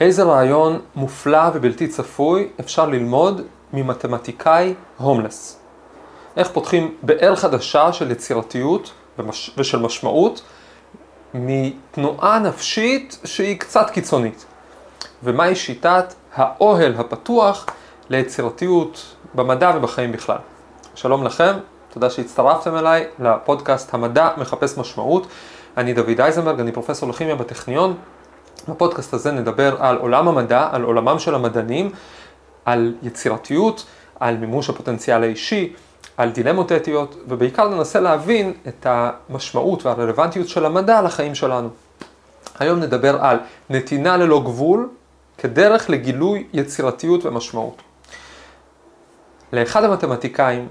איזה רעיון מופלא ובלתי צפוי אפשר ללמוד ממתמטיקאי הומלס. איך פותחים באר חדשה של יצירתיות ושל משמעות מתנועה נפשית שהיא קצת קיצונית. ומהי שיטת האוהל הפתוח ליצירתיות במדע ובחיים בכלל. שלום לכם, תודה שהצטרפתם אליי לפודקאסט המדע מחפש משמעות. אני דוד אייזנברג, אני פרופסור לכימיה בטכניון. בפודקאסט הזה נדבר על עולם המדע, על עולמם של המדענים, על יצירתיות, על מימוש הפוטנציאל האישי, על דילמות אתיות, ובעיקר ננסה להבין את המשמעות והרלוונטיות של המדע לחיים שלנו. היום נדבר על נתינה ללא גבול כדרך לגילוי יצירתיות ומשמעות. לאחד המתמטיקאים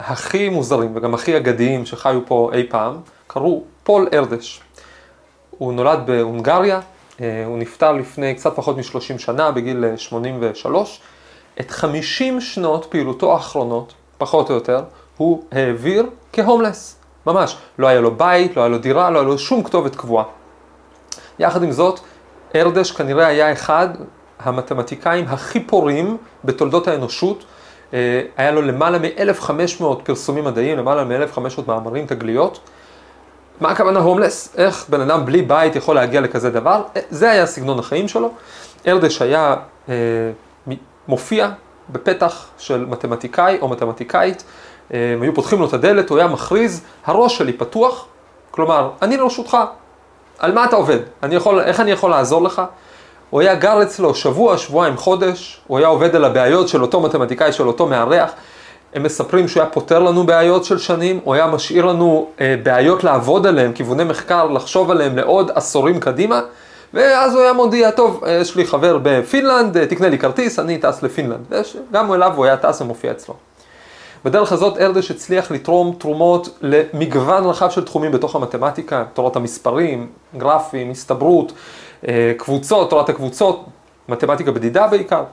הכי מוזרים וגם הכי אגדיים שחיו פה אי פעם, קראו פול ארדש. הוא נולד בהונגריה, הוא נפטר לפני קצת פחות מ-30 שנה, בגיל 83. את 50 שנות פעילותו האחרונות, פחות או יותר, הוא העביר כהומלס. ממש. לא היה לו בית, לא היה לו דירה, לא היה לו שום כתובת קבועה. יחד עם זאת, ארדש כנראה היה אחד המתמטיקאים הכי פורים בתולדות האנושות. אה, היה לו למעלה מ-1,500 פרסומים מדעיים, למעלה מ-1,500 מאמרים, תגליות. מה הכוונה הומלס? איך בן אדם בלי בית יכול להגיע לכזה דבר? אה, זה היה סגנון החיים שלו. ארדש היה אה, מופיע בפתח של מתמטיקאי או מתמטיקאית, אה, היו פותחים לו את הדלת, הוא היה מכריז, הראש שלי פתוח, כלומר, אני לרשותך, על מה אתה עובד? אני יכול, איך אני יכול לעזור לך? הוא היה גר אצלו שבוע, שבועיים, חודש, הוא היה עובד על הבעיות של אותו מתמטיקאי, של אותו מארח. הם מספרים שהוא היה פותר לנו בעיות של שנים, הוא היה משאיר לנו אה, בעיות לעבוד עליהן, כיווני מחקר, לחשוב עליהן לעוד עשורים קדימה, ואז הוא היה מודיע, טוב, אה, יש לי חבר בפינלנד, אה, תקנה לי כרטיס, אני טס לפינלנד. גם אליו הוא היה טס ומופיע אצלו. בדרך הזאת ארדש הצליח לתרום תרומות למגוון רחב של תחומים בתוך המתמטיקה, תורת המספרים, גרפים, הסתברות, אה, קבוצות, תורת הקבוצות, מתמטיקה בדידה בעיקר.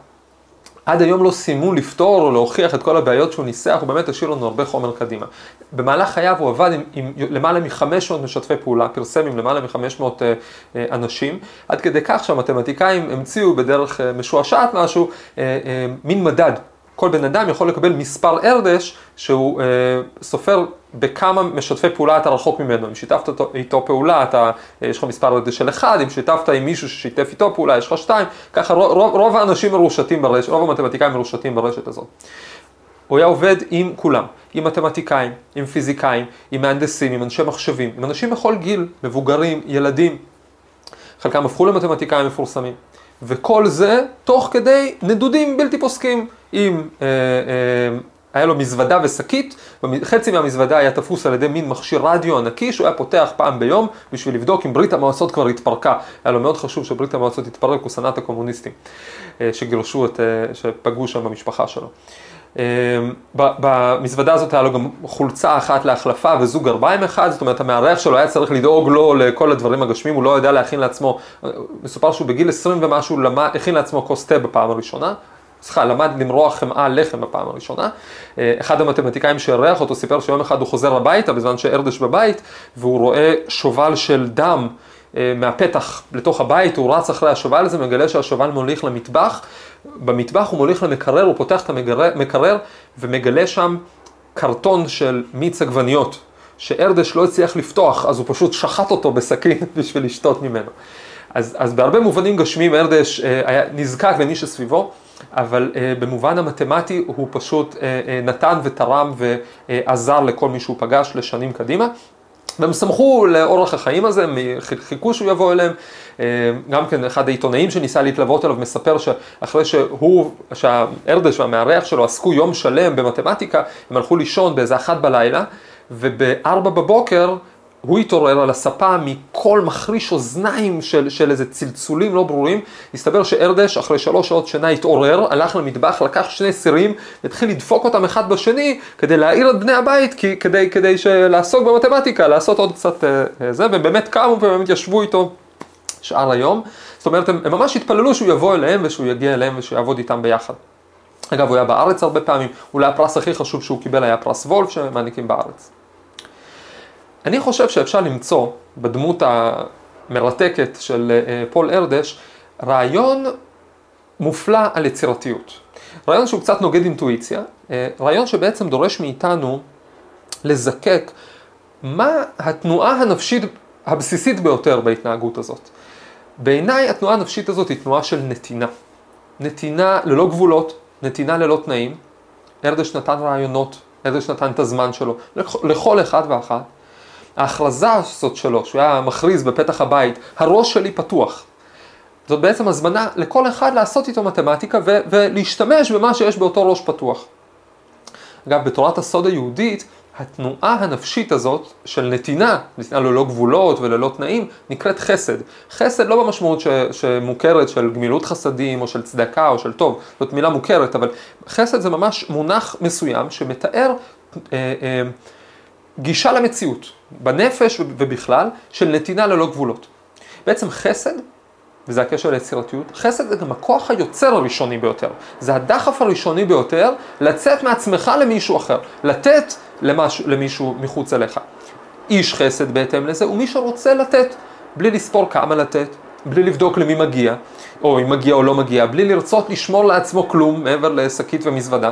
עד היום לא סיימו לפתור או להוכיח את כל הבעיות שהוא ניסח, הוא באמת השאיר לנו הרבה חומר קדימה. במהלך חייו הוא עבד עם, עם למעלה מ-500 משתפי פעולה, פרסם עם למעלה מ-500 uh, uh, אנשים, עד כדי כך שהמתמטיקאים המציאו בדרך uh, משועשעת משהו, uh, uh, מין מדד כל בן אדם יכול לקבל מספר ארדש שהוא אה, סופר בכמה משתפי פעולה אתה רחוק ממנו. אם שיתפת אותו, איתו פעולה, אתה, אה, יש לך מספר ארדש של אחד, אם שיתפת עם מישהו ששיתף איתו פעולה, יש לך שתיים, ככה רוב, רוב האנשים מרושתים ברשת, רוב המתמטיקאים מרושתים ברשת הזאת. הוא היה עובד עם כולם, עם מתמטיקאים, עם פיזיקאים, עם מהנדסים, עם אנשי מחשבים, עם אנשים בכל גיל, מבוגרים, ילדים. חלקם הפכו למתמטיקאים מפורסמים. וכל זה תוך כדי נדודים בלתי פוסקים. אם אה, אה, היה לו מזוודה ושקית, חצי מהמזוודה היה תפוס על ידי מין מכשיר רדיו ענקי שהוא היה פותח פעם ביום בשביל לבדוק אם ברית המועצות כבר התפרקה. היה לו מאוד חשוב שברית המועצות תתפרק, הוא שנא את הקומוניסטים אה, שגירשו את, אה, שפגעו שם במשפחה שלו. אה, במזוודה הזאת היה לו גם חולצה אחת להחלפה וזוג גרביים אחד, זאת אומרת המארח שלו היה צריך לדאוג לו לכל הדברים הגשמיים, הוא לא ידע להכין לעצמו, מסופר שהוא בגיל 20 ומשהו הכין לעצמו כוס תה בפעם הראשונה, סליחה, למד למרוח חמאה לחם בפעם הראשונה. אה, אחד המתמטיקאים שאירח אותו סיפר שיום אחד הוא חוזר הביתה בזמן שארדש בבית, והוא רואה שובל של דם אה, מהפתח לתוך הבית, הוא רץ אחרי השובל הזה, מגלה שהשובל מוליך למטבח. במטבח הוא מוליך למקרר, הוא פותח את המקרר ומגלה שם קרטון של מיץ עגבניות, שארדש לא הצליח לפתוח, אז הוא פשוט שחט אותו בסכין בשביל לשתות ממנו. אז, אז בהרבה מובנים גשמיים ארדש אה, היה נזקק למי שסביבו. אבל uh, במובן המתמטי הוא פשוט uh, uh, נתן ותרם ועזר לכל מי שהוא פגש לשנים קדימה. והם שמחו לאורך החיים הזה, חיכו שהוא יבוא אליהם. גם כן, אחד העיתונאים שניסה להתלוות אליו מספר שאחרי שהוא, שהארדש והמארח שלו עסקו יום שלם במתמטיקה, הם הלכו לישון באיזה אחת בלילה, ובארבע בבוקר הוא התעורר על הספה מקול מחריש אוזניים של, של איזה צלצולים לא ברורים. הסתבר שארדש אחרי שלוש שעות שינה התעורר, הלך למטבח, לקח שני סירים, התחיל לדפוק אותם אחד בשני כדי להעיר את בני הבית, כי, כדי, כדי לעסוק במתמטיקה, לעשות עוד קצת אה, אה, זה, והם באמת קמו ובאמת ישבו איתו שאר היום. זאת אומרת, הם, הם ממש התפללו שהוא יבוא אליהם ושהוא יגיע אליהם ושהוא איתם ביחד. אגב, הוא היה בארץ הרבה פעמים, אולי הפרס הכי חשוב שהוא קיבל היה פרס וולף שמעניקים בארץ. אני חושב שאפשר למצוא בדמות המרתקת של אה, פול ארדש רעיון מופלא על יצירתיות. רעיון שהוא קצת נוגד אינטואיציה, אה, רעיון שבעצם דורש מאיתנו לזקק מה התנועה הנפשית הבסיסית ביותר בהתנהגות הזאת. בעיניי התנועה הנפשית הזאת היא תנועה של נתינה. נתינה ללא גבולות, נתינה ללא תנאים. ארדש נתן רעיונות, ארדש נתן את הזמן שלו, לכל אחד ואחת. ההכרזה הזאת שלו, שהוא היה מכריז בפתח הבית, הראש שלי פתוח. זאת בעצם הזמנה לכל אחד לעשות איתו מתמטיקה ו- ולהשתמש במה שיש באותו ראש פתוח. אגב, בתורת הסוד היהודית, התנועה הנפשית הזאת של נתינה, נתינה ללא גבולות וללא תנאים, נקראת חסד. חסד לא במשמעות ש, שמוכרת של גמילות חסדים או של צדקה או של טוב, זאת מילה מוכרת, אבל חסד זה ממש מונח מסוים שמתאר אה, אה, גישה למציאות, בנפש ובכלל, של נתינה ללא גבולות. בעצם חסד וזה הקשר ליצירתיות, חסד זה גם הכוח היוצר הראשוני ביותר. זה הדחף הראשוני ביותר לצאת מעצמך למישהו אחר, לתת למש, למישהו מחוץ אליך. איש חסד בהתאם לזה הוא מי שרוצה לתת, בלי לספור כמה לתת, בלי לבדוק למי מגיע, או אם מגיע או לא מגיע, בלי לרצות לשמור לעצמו כלום מעבר לשקית ומזוודה.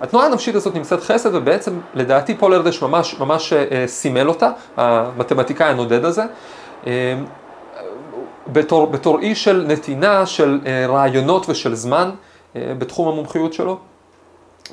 התנועה הנפשית הזאת נמצאת חסד, ובעצם לדעתי פול ארדש ממש, ממש אה, סימל אותה, המתמטיקאי הנודד הזה. אה, בתור, בתור איש של נתינה, של אה, רעיונות ושל זמן אה, בתחום המומחיות שלו.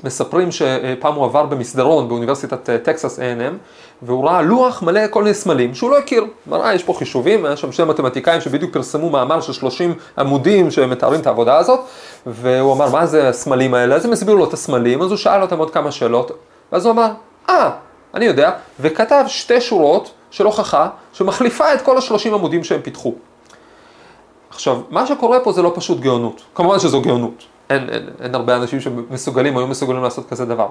מספרים שפעם הוא עבר במסדרון באוניברסיטת אה, טקסס A&M והוא ראה לוח מלא כל מיני סמלים שהוא לא הכיר. מראה, יש פה חישובים, היה שם שני מתמטיקאים שבדיוק פרסמו מאמר של 30 עמודים שמתארים את העבודה הזאת והוא אמר, מה זה הסמלים האלה? אז הם הסבירו לו את הסמלים, אז הוא שאל אותם עוד כמה שאלות ואז הוא אמר, אה, אני יודע, וכתב שתי שורות של הוכחה שמחליפה את כל השלושים עמודים שהם פיתחו. עכשיו, מה שקורה פה זה לא פשוט גאונות. כמובן שזו גאונות. אין, אין, אין הרבה אנשים שמסוגלים, היו מסוגלים לעשות כזה דבר.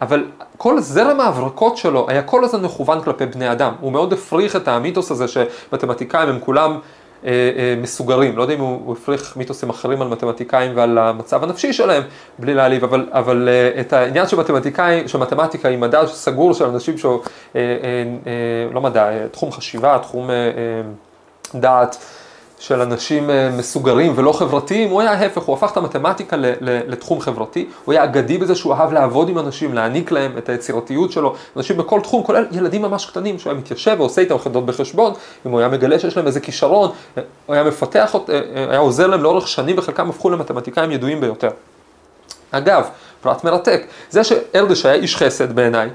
אבל כל זרם ההברקות שלו היה כל הזמן מכוון כלפי בני אדם. הוא מאוד הפריך את המיתוס הזה שמתמטיקאים הם כולם אה, אה, מסוגרים. לא יודע אם הוא, הוא הפריך מיתוסים אחרים על מתמטיקאים ועל המצב הנפשי שלהם, בלי להעליב, אבל, אבל אה, את העניין של מתמטיקאים, שמתמטיקה היא מדע סגור של אנשים שהוא, אה, אה, אה, לא מדע, אה, תחום חשיבה, תחום אה, אה, דעת. של אנשים אה, מסוגרים ולא חברתיים, הוא היה ההפך, הוא הפך את המתמטיקה לתחום חברתי, הוא היה אגדי בזה שהוא אהב לעבוד עם אנשים, להעניק להם את היצירתיות שלו, אנשים בכל תחום, כולל ילדים ממש קטנים, שהוא היה מתיישב ועושה איתם חדות בחשבון, אם הוא היה מגלה שיש להם איזה כישרון, אה, הוא היה מפתח, אה, היה עוזר להם לאורך שנים וחלקם הפכו למתמטיקאים ידועים ביותר. אגב, פרט מרתק, זה שארדש היה איש חסד בעיניי,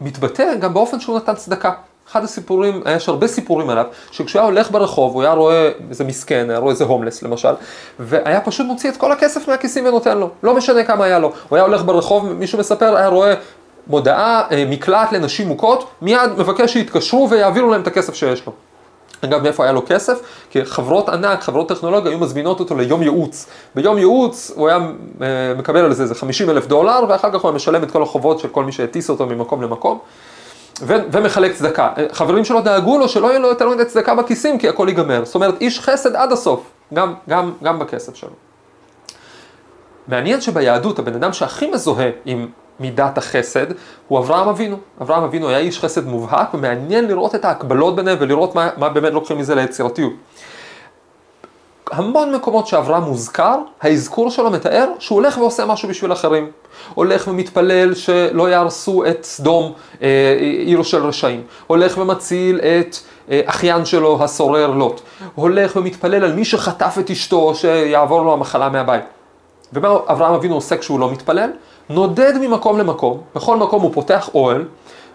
מתבטא גם באופן שהוא נתן צדקה. אחד הסיפורים, יש הרבה סיפורים עליו, שכשהוא היה הולך ברחוב, הוא היה רואה איזה מסכן, היה רואה איזה הומלס למשל, והיה פשוט מוציא את כל הכסף מהכיסים ונותן לו, לא משנה כמה היה לו. הוא היה הולך ברחוב, מישהו מספר, היה רואה מודעה, אה, מקלט לנשים מוכות, מיד מבקש שיתקשרו ויעבירו להם את הכסף שיש לו. אגב, מאיפה היה לו כסף? כי חברות ענק, חברות טכנולוגיה, היו מזמינות אותו ליום ייעוץ. ביום ייעוץ הוא היה אה, מקבל על זה איזה 50 אלף דולר, ואחר כך הוא היה משלם את כל החובות של כל מי שהטיס אותו ממקום למקום. ו- ומחלק צדקה. אה, חברים שלו דאגו לו שלא יהיה לו יותר מדי צדקה בכיסים כי הכל ייגמר. זאת אומרת, איש חסד עד הסוף, גם, גם, גם בכסף שלו. מעניין שביהדות הבן אדם שהכי מזוהה עם מידת החסד הוא אברהם אבינו. אברהם אבינו היה איש חסד מובהק ומעניין לראות את ההקבלות ביניהם ולראות מה, מה באמת לוקחים מזה ליצירתיות. המון מקומות שאברהם מוזכר, האזכור שלו מתאר שהוא הולך ועושה משהו בשביל אחרים. הולך ומתפלל שלא יהרסו את סדום, אה, עיר של רשעים. הולך ומציל את אה, אחיין שלו, הסורר לוט. הולך ומתפלל על מי שחטף את אשתו, שיעבור לו המחלה מהבית. ומה אברהם אבינו עושה כשהוא לא מתפלל? נודד ממקום למקום, בכל מקום הוא פותח אוהל,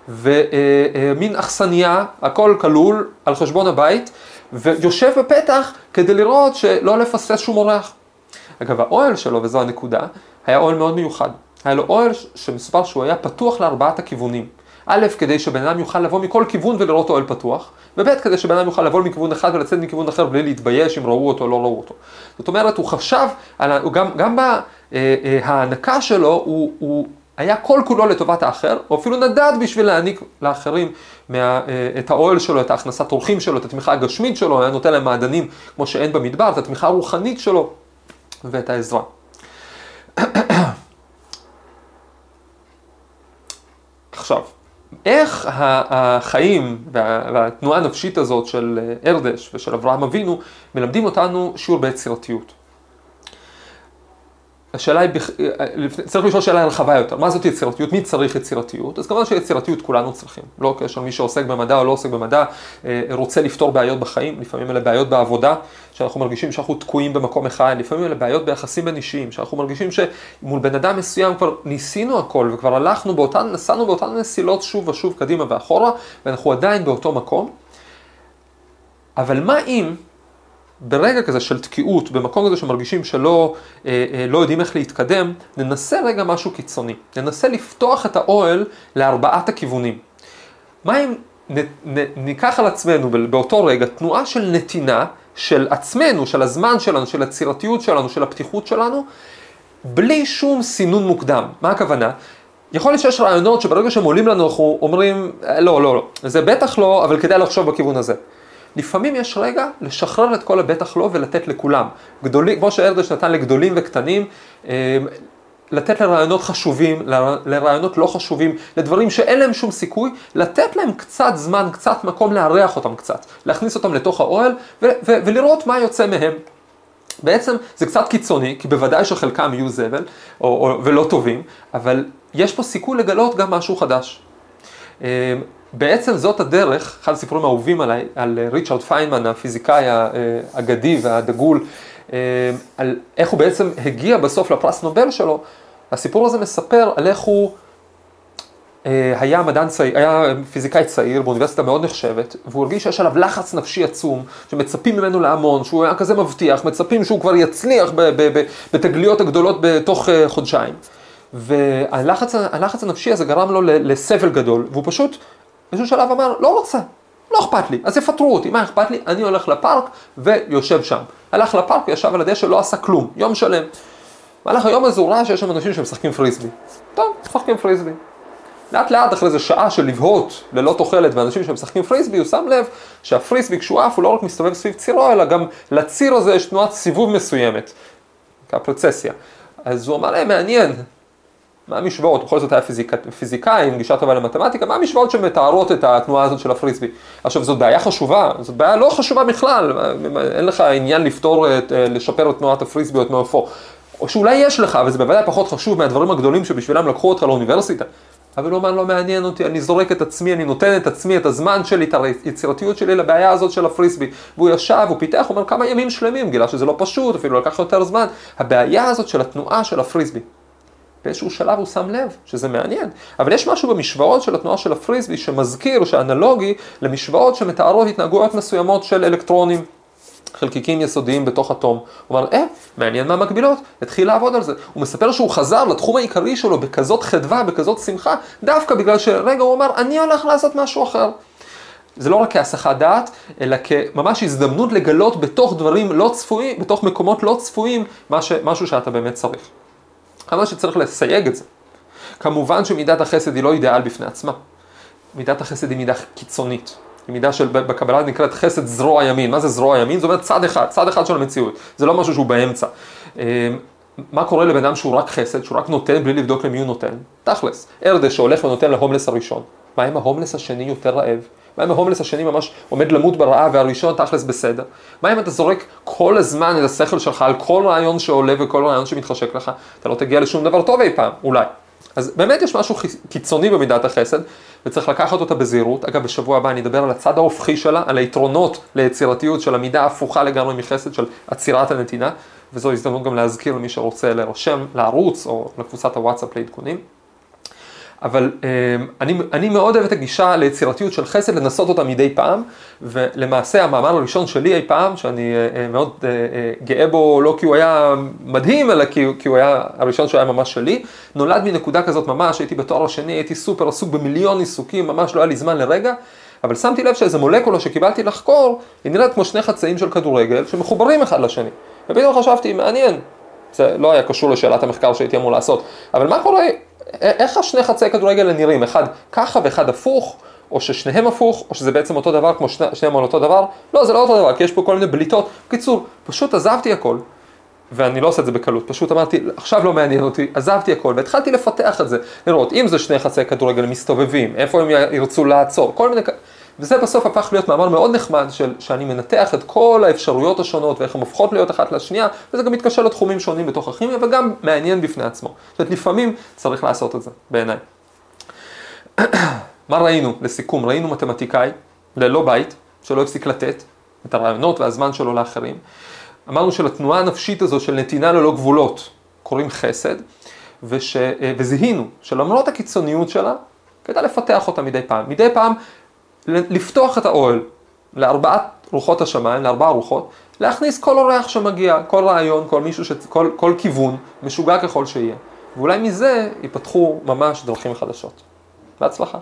ומין אכסניה, הכל כלול על חשבון הבית, ויושב בפתח כדי לראות שלא לפספס שום אורח. אגב, האוהל שלו, וזו הנקודה, היה אוהל מאוד מיוחד. היה לו אוהל שמסופר שהוא היה פתוח לארבעת הכיוונים. א', כדי שבן אדם יוכל לבוא מכל כיוון ולראות אוהל פתוח, וב', כדי שבן אדם יוכל לבוא מכיוון אחד ולצאת מכיוון אחר בלי להתבייש אם ראו אותו או לא ראו אותו. זאת אומרת, הוא חשב, הוא גם, גם בהענקה אה, אה, שלו, הוא, הוא היה כל כולו לטובת האחר, או אפילו נדד בשביל להעניק לאחרים מה, אה, את האוהל שלו, את ההכנסת אורחים שלו, את התמיכה הגשמית שלו, היה נותן להם מעדנים כמו שאין במדבר, את התמיכה הרוחנית שלו ואת העזרה. עכשיו, איך החיים והתנועה הנפשית הזאת של ארדש ושל אברהם אבינו, מלמדים אותנו שיעור ביצירתיות. השאלה היא, צריך לשאול שאלה רחבה יותר, מה זאת יצירתיות? מי צריך יצירתיות? אז כמובן שיצירתיות כולנו צריכים, לא קשר מי שעוסק במדע או לא עוסק במדע, אה, רוצה לפתור בעיות בחיים, לפעמים אלה בעיות בעבודה, שאנחנו מרגישים שאנחנו תקועים במקום אחד, לפעמים אלה בעיות ביחסים בין אישיים, שאנחנו מרגישים שמול בן אדם מסוים כבר ניסינו הכל וכבר הלכנו באותן, נסענו באותן נסילות שוב ושוב קדימה ואחורה, ואנחנו עדיין באותו מקום. אבל מה אם ברגע כזה של תקיעות, במקום כזה שמרגישים שלא אה, אה, לא יודעים איך להתקדם, ננסה רגע משהו קיצוני. ננסה לפתוח את האוהל לארבעת הכיוונים. מה אם נ, נ, ניקח על עצמנו באותו רגע תנועה של נתינה של עצמנו, של הזמן שלנו, של הצירתיות שלנו, של הפתיחות שלנו, בלי שום סינון מוקדם. מה הכוונה? יכול להיות שיש רעיונות שברגע שהם עולים לנו אנחנו אומרים, אה, לא, לא, לא, זה בטח לא, אבל כדאי לחשוב בכיוון הזה. לפעמים יש רגע לשחרר את כל הבטח לא ולתת לכולם. גדולים, כמו שארדש נתן לגדולים וקטנים, אה, לתת לרעיונות חשובים, לרעיונות לא חשובים, לדברים שאין להם שום סיכוי, לתת להם קצת זמן, קצת מקום לארח אותם קצת, להכניס אותם לתוך האוהל ולראות מה יוצא מהם. בעצם זה קצת קיצוני, כי בוודאי שחלקם יהיו זבל או, או, ולא טובים, אבל יש פה סיכוי לגלות גם משהו חדש. אה, בעצם זאת הדרך, אחד הסיפורים האהובים עליי, על ריצ'רד פיינמן, הפיזיקאי האגדי והדגול, אה, על איך הוא בעצם הגיע בסוף לפרס נובל שלו. הסיפור הזה מספר על איך הוא אה, היה מדען צעיר, היה פיזיקאי צעיר באוניברסיטה מאוד נחשבת, והוא הרגיש שיש עליו לחץ נפשי עצום, שמצפים ממנו להמון, שהוא היה כזה מבטיח, מצפים שהוא כבר יצליח בתגליות הגדולות בתוך אה, חודשיים. והלחץ הנפשי הזה גרם לו לסבל גדול, והוא פשוט באיזשהו שלב אמר, לא רוצה, לא אכפת לי, אז יפטרו אותי, מה אכפת לי? אני הולך לפארק ויושב שם. הלך לפארק וישב על הדשא, לא עשה כלום, יום שלם. במהלך היום הזה הוא ראה שיש שם אנשים שמשחקים פריסבי. טוב, משחקים פריסבי. לאט לאט אחרי איזה שעה של לבהות ללא תוחלת ואנשים שמשחקים פריסבי, הוא שם לב שהפריסבי כשהוא עף הוא לא רק מסתובב סביב צירו, אלא גם לציר הזה יש תנועת סיבוב מסוימת, כפרוצסיה. אז הוא אמר להם, מעניין, מה המשוואות, בכל זאת היה פיזיק, פיזיקאי עם גישה טובה למתמטיקה, מה המשוואות שמתארות את התנועה הזאת של הפריסבי. עכשיו זאת בעיה חשובה, זאת בעיה לא חשובה בכלל, אין לך עניין לפתור, את, לשפר את תנועת הפריסבי או את מעופו. או שאולי יש לך, וזה בוודאי פחות חשוב מהדברים הגדולים שבשבילם לקחו אותך לאוניברסיטה. אבל אמר, לא מעניין אותי, אני זורק את עצמי, אני נותן את עצמי, את הזמן שלי, את היצירתיות שלי לבעיה הזאת של הפריסבי. והוא ישב, הוא פיתח, הוא אומר כמה ימים שלמים, גילה שזה לא פשוט, אפילו לקח יותר זמן. הבעיה הזאת של התנועה של הפריסבי. באיזשהו שלב הוא שם לב שזה מעניין. אבל יש משהו במשוואות של התנועה של הפריסבי שמזכיר, שאנלוגי למשוואות שמתארות התנהגויות מסוימות של אלקטרונים. חלקיקים יסודיים בתוך אטום. הוא אמר, אה, מעניין מה המקבילות, התחיל לעבוד על זה. הוא מספר שהוא חזר לתחום העיקרי שלו בכזאת חדווה, בכזאת שמחה, דווקא בגלל שרגע הוא אמר, אני הולך לעשות משהו אחר. זה לא רק כהסחת דעת, אלא כממש הזדמנות לגלות בתוך דברים לא צפויים, בתוך מקומות לא צפויים, משהו שאתה באמת צריך. כמה שצריך לסייג את זה. כמובן שמידת החסד היא לא אידיאל בפני עצמה. מידת החסד היא מידה קיצונית. היא מידה של, בקבלה נקראת חסד זרוע ימין. מה זה זרוע ימין? זאת אומרת צד אחד, צד אחד של המציאות. זה לא משהו שהוא באמצע. אמ, מה קורה לבן אדם שהוא רק חסד, שהוא רק נותן בלי לבדוק למי הוא נותן? תכלס, ארדש שהולך ונותן להומלס הראשון. מה אם ההומלס השני יותר רעב? מה אם ההומלס השני ממש עומד למות ברעב והראשון תכלס בסדר? מה אם אתה זורק כל הזמן את השכל שלך על כל רעיון שעולה וכל רעיון שמתחשק לך? אתה לא תגיע לשום דבר טוב אי פעם, אולי. אז באמת יש משהו קיצוני במידת החסד, וצריך לקחת אותה בזהירות. אגב, בשבוע הבא אני אדבר על הצד ההופכי שלה, על היתרונות ליצירתיות של המידה ההפוכה לגמרי מחסד של עצירת הנתינה, וזו הזדמנות גם להזכיר למי שרוצה להירשם לערוץ או לקבוצת הוואטסאפ לעדכונים. אבל אמ, אני, אני מאוד אוהב את הגישה ליצירתיות של חסד, לנסות אותה מדי פעם, ולמעשה המאמר הראשון שלי אי פעם, שאני אה, אה, מאוד אה, גאה בו, לא כי הוא היה מדהים, אלא כי, כי הוא היה הראשון שהיה ממש שלי, נולד מנקודה כזאת ממש, הייתי בתואר השני, הייתי סופר עסוק במיליון עיסוקים, ממש לא היה לי זמן לרגע, אבל שמתי לב שאיזה מולקולה שקיבלתי לחקור, היא נראית כמו שני חצאים של כדורגל שמחוברים אחד לשני. ופתאום חשבתי, מעניין, זה לא היה קשור לשאלת המחקר שהייתי אמור לעשות, אבל מה קורה איך השני חצאי כדורגל נראים? אחד ככה ואחד הפוך, או ששניהם הפוך, או שזה בעצם אותו דבר כמו שני, שניהם על אותו דבר? לא, זה לא אותו דבר, כי יש פה כל מיני בליטות. בקיצור, פשוט עזבתי הכל, ואני לא עושה את זה בקלות, פשוט אמרתי, עכשיו לא מעניין אותי, עזבתי הכל והתחלתי לפתח את זה, לראות אם זה שני חצי כדורגל מסתובבים, איפה הם ירצו לעצור, כל מיני, וזה בסוף הפך להיות מאמר מאוד נחמד של, שאני מנתח את כל האפשרויות השונות ואיך הן הופכות להיות אחת לשנייה, וזה גם מתקשר לתחומים שונים בתוך הכימיה וגם מעניין בפני עצמו. זאת אומרת, לפעמים צריך לעשות את זה, בעיניי. מה ראינו, לסיכום? ראינו מתמטיקאי ללא בית, שלא הפסיק לתת את הרעיונות והזמן שלו לאחרים. אמרנו שלתנועה הנפשית הזו של נתינה ללא גבולות קוראים חסד, וש... וזיהינו שלמרות הקיצוניות שלה, כדאי לפתח אותה מדי פעם. מדי פעם לפתוח את האוהל לארבעת רוחות השמיים, לארבעה רוחות, להכניס כל אורח שמגיע, כל רעיון, כל מישהו, ש... כל, כל כיוון, משוגע ככל שיהיה. ואולי מזה ייפתחו ממש דרכים חדשות. בהצלחה.